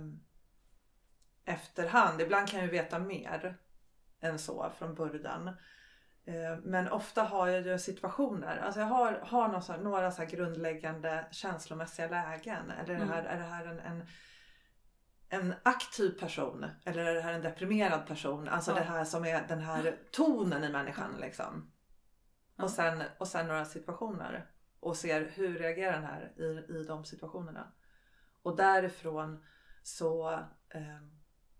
Efterhand, ibland kan jag ju veta mer än så från början. Eh, Men ofta har jag ju situationer, alltså jag har, har några, så här, några så grundläggande känslomässiga lägen. Eller är det här, är det här en, en, en aktiv person? Eller är det här en deprimerad person? Alltså Ja. det här som är den här tonen i människan liksom. Ja. Och, sen, och sen några situationer. Och ser hur reagerar den här i, i de situationerna. Och därifrån så eh,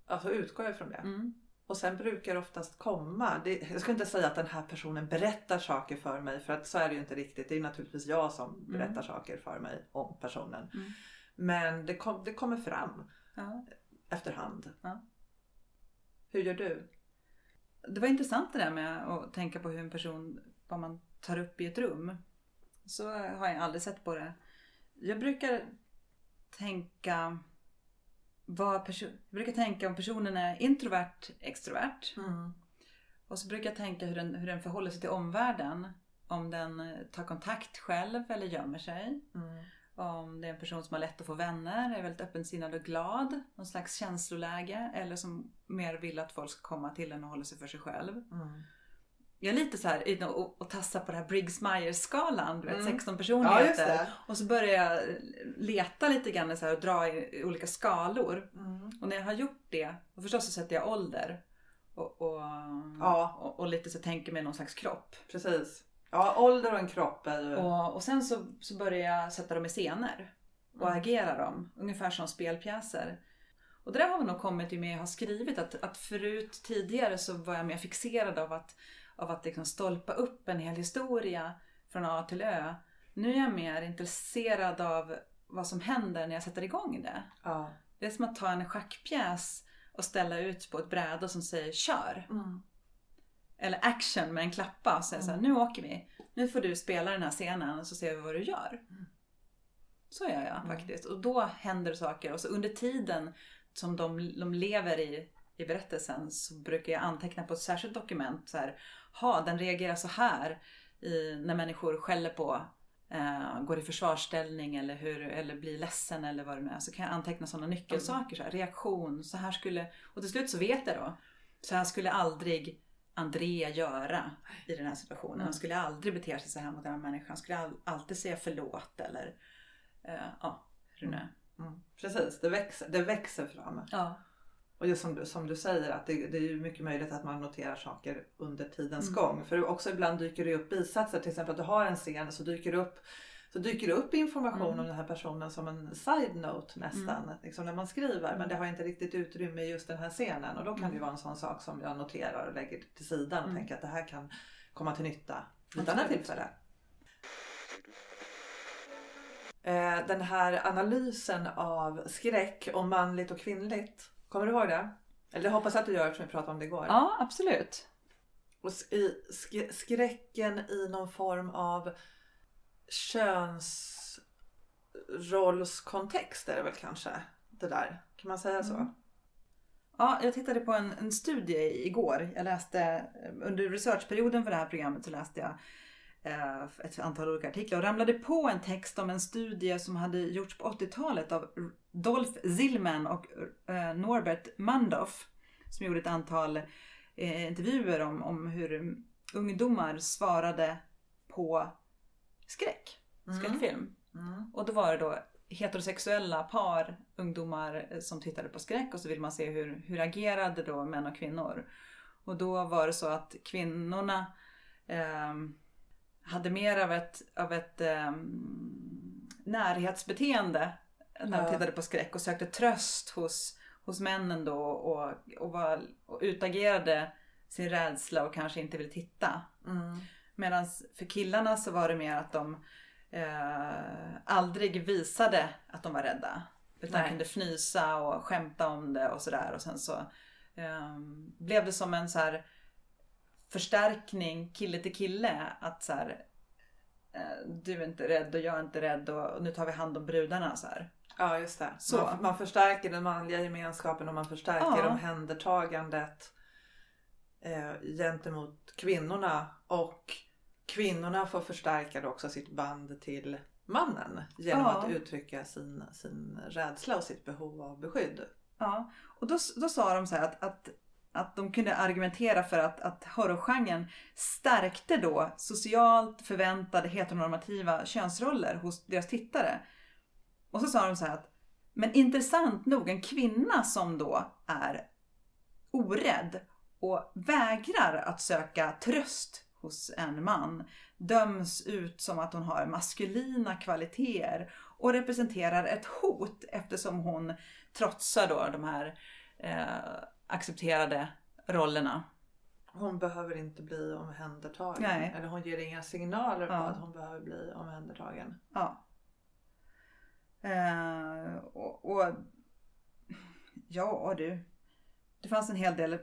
alltså utgår jag från det. Mm. Och sen brukar det oftast komma, det, jag ska inte säga att den här personen berättar saker för mig för att så är det ju inte riktigt. Det är naturligtvis jag som berättar saker för mig om personen. Mm. Men det, kom, det kommer fram Ja. efterhand. Hur gör du? Det var intressant det där med att tänka på hur en person, vad man tar upp i ett rum. Så har jag aldrig sett på det. Jag brukar tänka vad perso- jag brukar tänka om personen är introvert, extrovert. Mm. Och så brukar jag tänka hur den, hur den förhåller sig till omvärlden. Om den tar kontakt själv eller gömmer sig. Mm. Om det är en person som har lätt att få vänner, är väldigt öppensinnad och glad. Någon slags känsloläge. Eller som mer vill att folk ska komma till en och hålla sig för sig själv. Mm. Jag är lite så här inne och, och tassar på det här Briggs-Myers-skalan. Du vet, Mm. 16 Ja, personligheter. det. Och så börjar jag leta lite grann så här och dra i, i olika skalor. Mm. Och när jag har gjort det, och förstås så sätter jag ålder. Och, och, Ja. och, och lite så tänker mig någon slags kropp. Precis. Ja, ålder och en kropp är ju... Och, och sen så, så börjar jag sätta dem i scener. Och Mm. agera dem. Ungefär som spelpjäser. Och det där har nog kommit i med jag har skrivit. Att, att förut tidigare så var jag mer fixerad av att, av att liksom stolpa upp en hel historia från A till Ö. Nu är jag mer intresserad av vad som händer när jag sätter igång det. Ja. Det är som att ta en schackpjäs och ställa ut på ett bräde som säger kör. Mm. Eller action med en klappa och säga så här, nu åker vi. Nu får du spela den här scenen och så ser vi vad du gör. Så gör jag faktiskt. Och då händer saker. Och så under tiden som de, de lever i, i berättelsen så brukar jag anteckna på ett särskilt dokument. Så här, ha, den reagerar så här i, när människor skäller på eh, går i försvarsställning eller, hur, eller blir ledsen eller vad det nu är. Så kan jag anteckna sådana nyckelsaker. Så här, reaktion, så här skulle... Och till slut så vet jag då. Så här skulle aldrig Andrea göra i den här situationen. Han skulle aldrig bete sig så här mot den här människan. Han skulle all, alltid säga förlåt eller eh, ja, hur det. Mm. Precis, det växer, det växer fram. Ja. Och just som du, som du säger att det, det är ju mycket möjligt att man noterar saker under tidens Mm. gång. För också ibland dyker det upp bisatser, till exempel att du har en scen så dyker det upp så dyker det upp information Mm. om den här personen som en side note nästan. Liksom när man skriver. Men det har inte riktigt utrymme i just den här scenen. Och då kan det ju vara en sån sak som jag noterar och lägger till sidan och Mm. tänker att det här kan komma till nytta vid ett annat tillfälle. Eh, Den här analysen av skräck och manligt och kvinnligt. Kommer du ihåg det? Eller det hoppas att du gör eftersom vi pratade om det igår. ja, absolut. Och i skräcken i någon form av könsrollskontext är det väl kanske. Det där. Kan man säga så? Mm. Ja, jag tittade på en, en studie igår. Jag läste eh, under researchperioden för det här programmet så läste jag eh, ett antal olika artiklar och ramlade på en text om en studie som hade gjorts på 80-talet av Dolph Zillman och eh, Norbert Mandoff som gjorde ett antal eh, intervjuer om, om hur ungdomar svarade på skräck, skräckfilm. Mm. Och då var det då heterosexuella par, ungdomar eh, som tittade på skräck och så vill man se hur, hur agerade då män och kvinnor. Och då var det så att kvinnorna ehm, hade mer av ett, av ett ehm, närhetsbeteende när de tittade på skräck och sökte tröst hos, hos männen då och, och, var, och utagerade sin rädsla och kanske inte ville titta. Mm. Medan för killarna så var det mer att de eh, aldrig visade att de var rädda. Utan Nej. kunde fnysa och skämta om det och sådär. Och sen så eh, blev det som en så här förstärkning kille till kille. Att så här, eh, du är inte rädd och jag är inte rädd och, och nu tar vi hand om brudarna. Så här. Ja just det. Så. Man, man förstärker den manliga gemenskapen och man förstärker Ja. omhändertagandet eh, gentemot kvinnorna. Och kvinnorna får förstärka då också sitt band till mannen genom Ja. att uttrycka sin, sin rädsla och sitt behov av beskydd. Ja, och då, då sa de så här att, att, att de kunde argumentera för att, att horrorgenren stärkte då socialt förväntade heteronormativa könsroller hos deras tittare. Och så sa de så här att, men intressant nog, en kvinna som då är orädd och vägrar att söka tröst hos en man döms ut som att hon har maskulina kvaliteter och representerar ett hot eftersom hon trotsar då de här eh, accepterade rollerna. Hon behöver inte bli omhändertagen. Nej. Eller hon ger inga signaler på Ja. att hon behöver bli omhändertagen. Ja. Eh, och, och ja du. det fanns en hel del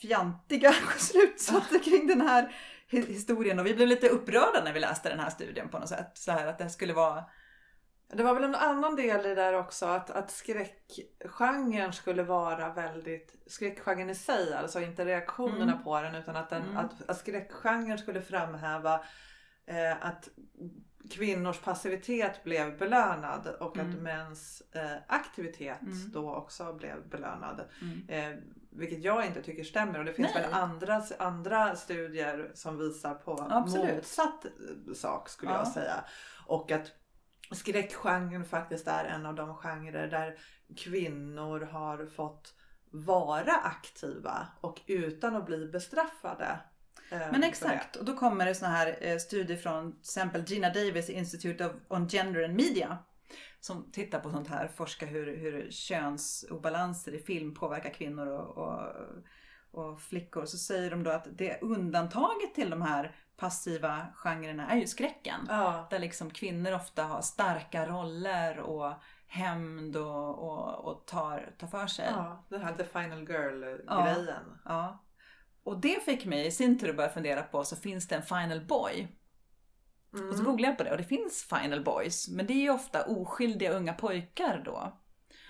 fjantiga [LAUGHS] slutsatser kring den här hi- historien och vi blev lite upprörda när vi läste den här studien på något sätt. Så här att det skulle vara Det var väl en annan del i det där också att, att skräckgenren skulle vara väldigt, skräckgenren i sig, alltså inte reaktionerna Mm. på den utan att, den, Mm. att, att skräckgenren skulle framhäva eh, att kvinnors passivitet blev belönad och att Mm. mäns eh, aktivitet Mm. då också blev belönad. mm, Eh, vilket jag inte tycker stämmer och det finns Nej. väl andra, andra studier som visar på Absolut. motsatt eh, sak skulle Ja. jag säga. Och att skräckgenren faktiskt är en av de genrer där kvinnor har fått vara aktiva och utan att bli bestraffade. Eh, Men exakt, och då kommer det såna här eh, studier från till exempel Gina Davis Institute of, on Gender and Media. Som tittar på sånt här, forskar hur, hur könsobalanser i film påverkar kvinnor och, och, och flickor. Så säger de då att det undantaget till de här passiva genrerna är ju skräcken. Ja, Där liksom kvinnor ofta har starka roller och hämnd och, och, och tar, tar för sig. ja, den här The Final Ja. Girl-grejen. Ja. Och det fick mig i sin tur att börja fundera på, så finns det en final boy? Mm. Och så googlade jag på det och det finns final boys. Men det är ju ofta oskyldiga unga pojkar då.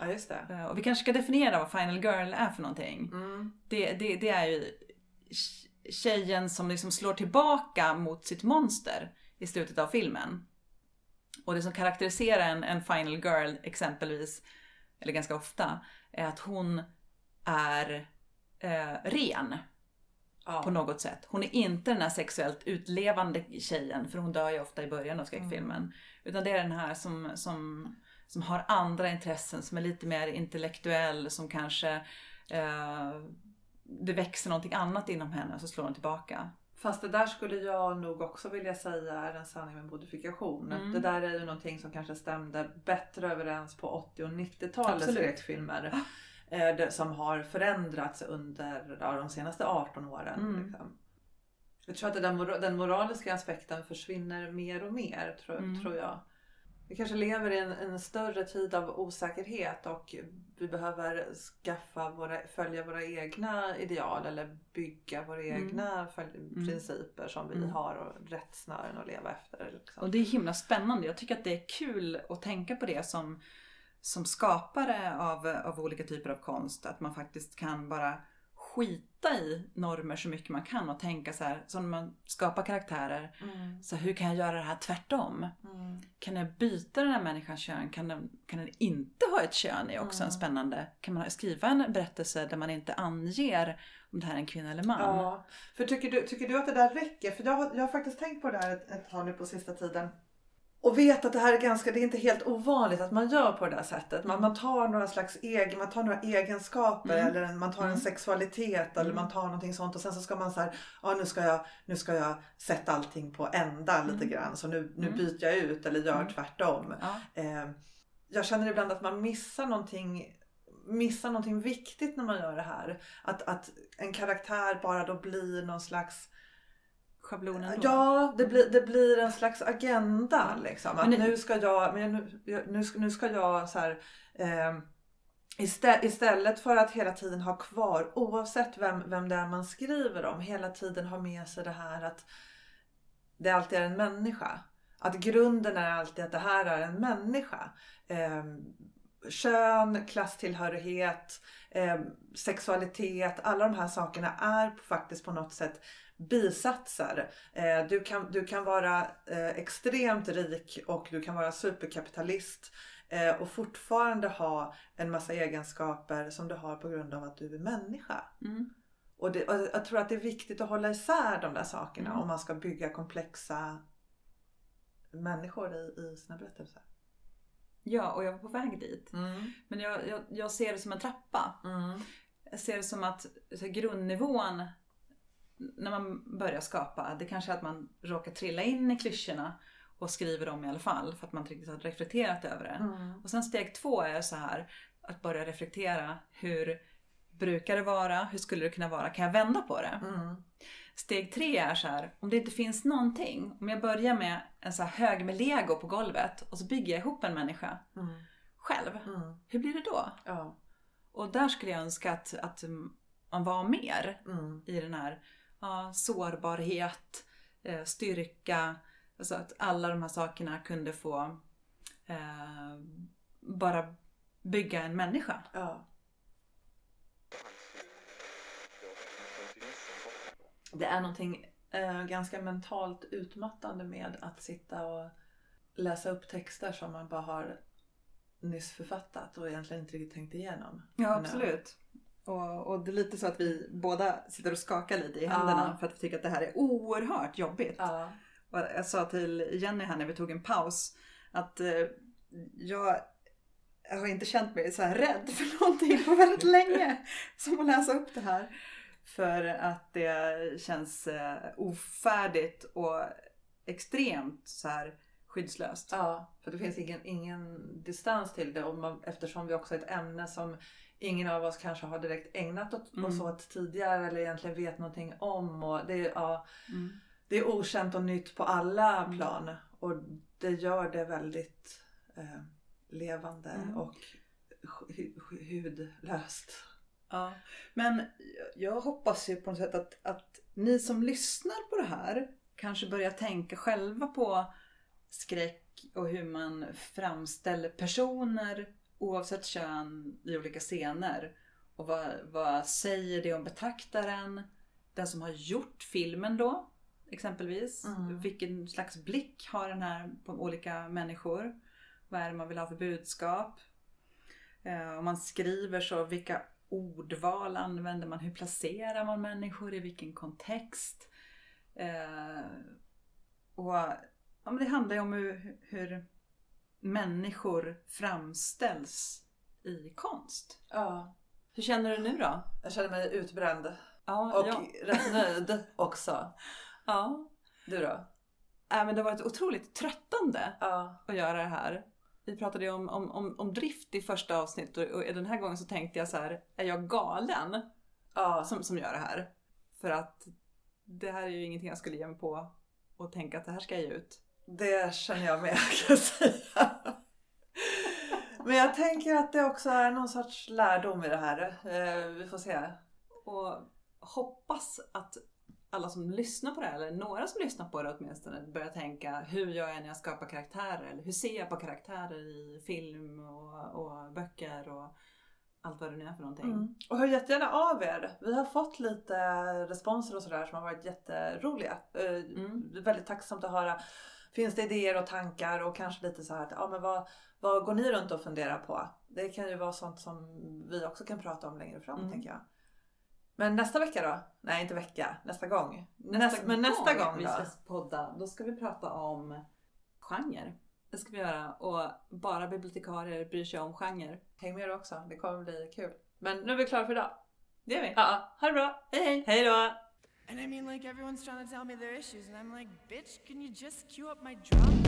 Ja, just det. Eh, Och vi kanske ska definiera vad final girl är för någonting. Mm. Det, det, det är ju tj- tjejen som liksom slår tillbaka mot sitt monster i slutet av filmen. Och det som karaktäriserar en, en final girl exempelvis, eller ganska ofta, är att hon är eh, ren Ja. på något sätt. Hon är inte den här sexuellt utlevande tjejen, för hon dör ju ofta i början av skräckfilmen. Utan det är den här som, som, som har andra intressen, som är lite mer intellektuell, som kanske eh, det växer någonting annat inom henne och så slår hon tillbaka. Fast det där skulle jag nog också vilja säga är en sanning med modifikation. Mm. Det där är ju någonting som kanske stämde bättre överens på 80 och 90-talets Absolut. skräckfilmer. Eh, som har förändrats under ja, de senaste 18 åren. Mm. Liksom. Jag tror att den, mora- den moraliska aspekten försvinner mer och mer tror, Mm. tror jag. Vi kanske lever i en, en större tid av osäkerhet och vi behöver skaffa våra, följa våra egna ideal eller bygga våra Mm. egna följ, principer som vi Mm. har och rättsnören att leva efter. Liksom. Och det är himla spännande. Jag tycker att det är kul att tänka på det som, som skapare av, av olika typer av konst. Att man faktiskt kan bara skita i normer så mycket man kan och tänka så här, som när man skapar karaktärer. Mm. Så hur kan jag göra det här tvärtom? Mm. Kan jag byta den här människans kön? Kan den, kan den inte ha ett kön? är också en Mm. spännande. Kan man skriva en berättelse där man inte anger om det här är en kvinna eller man? Ja, för tycker du, tycker du att det där räcker? För jag har, jag har faktiskt tänkt på det här ett, ett tag nu på sista tiden. Och vet att det här är ganska, det är inte helt ovanligt att man gör på det där sättet. Man, man tar några slags egen, man tar några egenskaper Mm. eller man tar en Mm. sexualitet eller Mm. man tar någonting sånt och sen så ska man så här, ja nu ska jag, nu ska jag sätta allting på ända lite Mm. grann så nu, nu Mm. byter jag ut eller gör Mm. tvärtom. Ja. Eh, jag känner ibland att man missar någonting missar någonting viktigt när man gör det här. Att, att en karaktär bara då blir någon slags Schablonen då? Ja, det blir, det blir en slags agenda liksom. Att det- nu ska jag, men nu, nu, ska- nu ska jag så här, eh, istä, istället för att hela tiden ha kvar, oavsett vem, vem det är man skriver om, hela tiden ha med sig det här att det alltid är en människa. Att grunden är alltid att det här är en människa. Eh, kön, klasstillhörighet, eh, sexualitet, alla de här sakerna är faktiskt på något sätt bisatser. Eh, du, kan, du kan vara eh, extremt rik och du kan vara superkapitalist eh, och fortfarande ha en massa egenskaper som du har på grund av att du är människa. Mm. Och, det, och jag tror att det är viktigt att hålla isär de där sakerna Mm. om man ska bygga komplexa människor i, i sina berättelser. Ja, och jag var på väg dit. Mm. Men jag, jag, jag ser det som en trappa. Mm. Jag ser det som att grundnivån när man börjar skapa, det kanske är att man råkar trilla in i klyschorna och skriver dem i alla fall för att man inte riktigt har reflekterat över det. Mm. Och sen steg två är så här att börja reflektera. Hur brukar det vara? Hur skulle det kunna vara? Kan jag vända på det? Mm. Steg tre är så här, om det inte finns någonting. Om jag börjar med en så hög med lego på golvet och så bygger jag ihop en människa Mm. själv. Mm. Hur blir det då? Ja. Och där skulle jag önska att, att man var mer Mm. i den här ja, sårbarhet, eh, styrka. Alltså att alla de här sakerna kunde få eh, bara bygga en människa. Ja. Det är någonting eh, ganska mentalt utmattande med att sitta och läsa upp texter som man bara har nyss författat och egentligen inte riktigt tänkt igenom. Ja, Men, absolut. Och, och det är lite så att vi båda sitter och skakar lite i händerna Ja. för att vi tycker att det här är oerhört jobbigt. Ja. Och jag sa till Jenny här när vi tog en paus att eh, jag, jag har inte känt mig så här rädd för någonting på väldigt [LAUGHS] länge som att läsa upp det här. För att det känns eh, ofärdigt och extremt så här skyddslöst. Ja, för det finns ingen, ingen distans till det och man, eftersom vi också är ett ämne som ingen av oss kanske har direkt ägnat åt, Mm. oss åt tidigare eller egentligen vet någonting om. Och det, är, ja, Mm. det är okänt och nytt på alla Mm. plan och det gör det väldigt eh, levande Mm. och hu- hu- hudlöst. Ja, men jag hoppas ju på något sätt att, att ni som lyssnar på det här kanske börjar tänka själva på skräck och hur man framställer personer oavsett kön i olika scener. Och vad, vad säger det om betraktaren? Den som har gjort filmen då, exempelvis. Mm. Vilken slags blick har den här på olika människor? Vad är det man vill ha för budskap? Eh, Om man skriver så, vilka ordval använder man? Hur placerar man människor? I vilken kontext? Eh, och ja, men Det handlar ju om hur, hur människor framställs i konst. Ja, Hur känner du nu då? jag känner mig utbränd Ja, och ja. [LAUGHS] rätt nöjd också. ja. Du då? Äh, men det har varit otroligt tröttande Ja. att göra det här. Vi pratade ju om, om, om, om drift i första avsnittet och, och den här gången så tänkte jag så här, är jag galen Ja. som, som gör det här? För att det här är ju ingenting jag skulle ge mig på och tänka att det här ska jag ge ut. Det känner jag med kan jag säga. Men jag tänker att det också är någon sorts lärdom i det här. Eh, Vi får se. Och hoppas att alla som lyssnar på det här, eller några som lyssnar på det åtminstone, börjar tänka hur gör jag när jag skapar karaktärer? Eller hur ser jag på karaktärer i film och, och böcker och allt vad det nu är för någonting. Mm. Och hör jättegärna av er. Vi har fått lite responser och sådär som har varit jätteroliga. Eh, Mm. Väldigt tacksamt att höra. Finns det idéer och tankar och kanske lite så här att ja, men vad, vad går ni runt och funderar på? Det kan ju vara sånt som vi också kan prata om längre fram Mm. tänker jag. Men nästa vecka då? Nej inte vecka, nästa gång. Nästa, men nästa gång vi då? ska podda, då ska vi prata om genre. Det ska vi göra. Och bara bibliotekarier bryr sig om genre. Häng med då också, det kommer bli kul. Men nu är vi klara för idag. Det gör vi. Ja, ha det bra! Hej hej! Hej då! And I mean, like, everyone's trying to tell me their issues, and I'm like, bitch, can you just cue up my drums?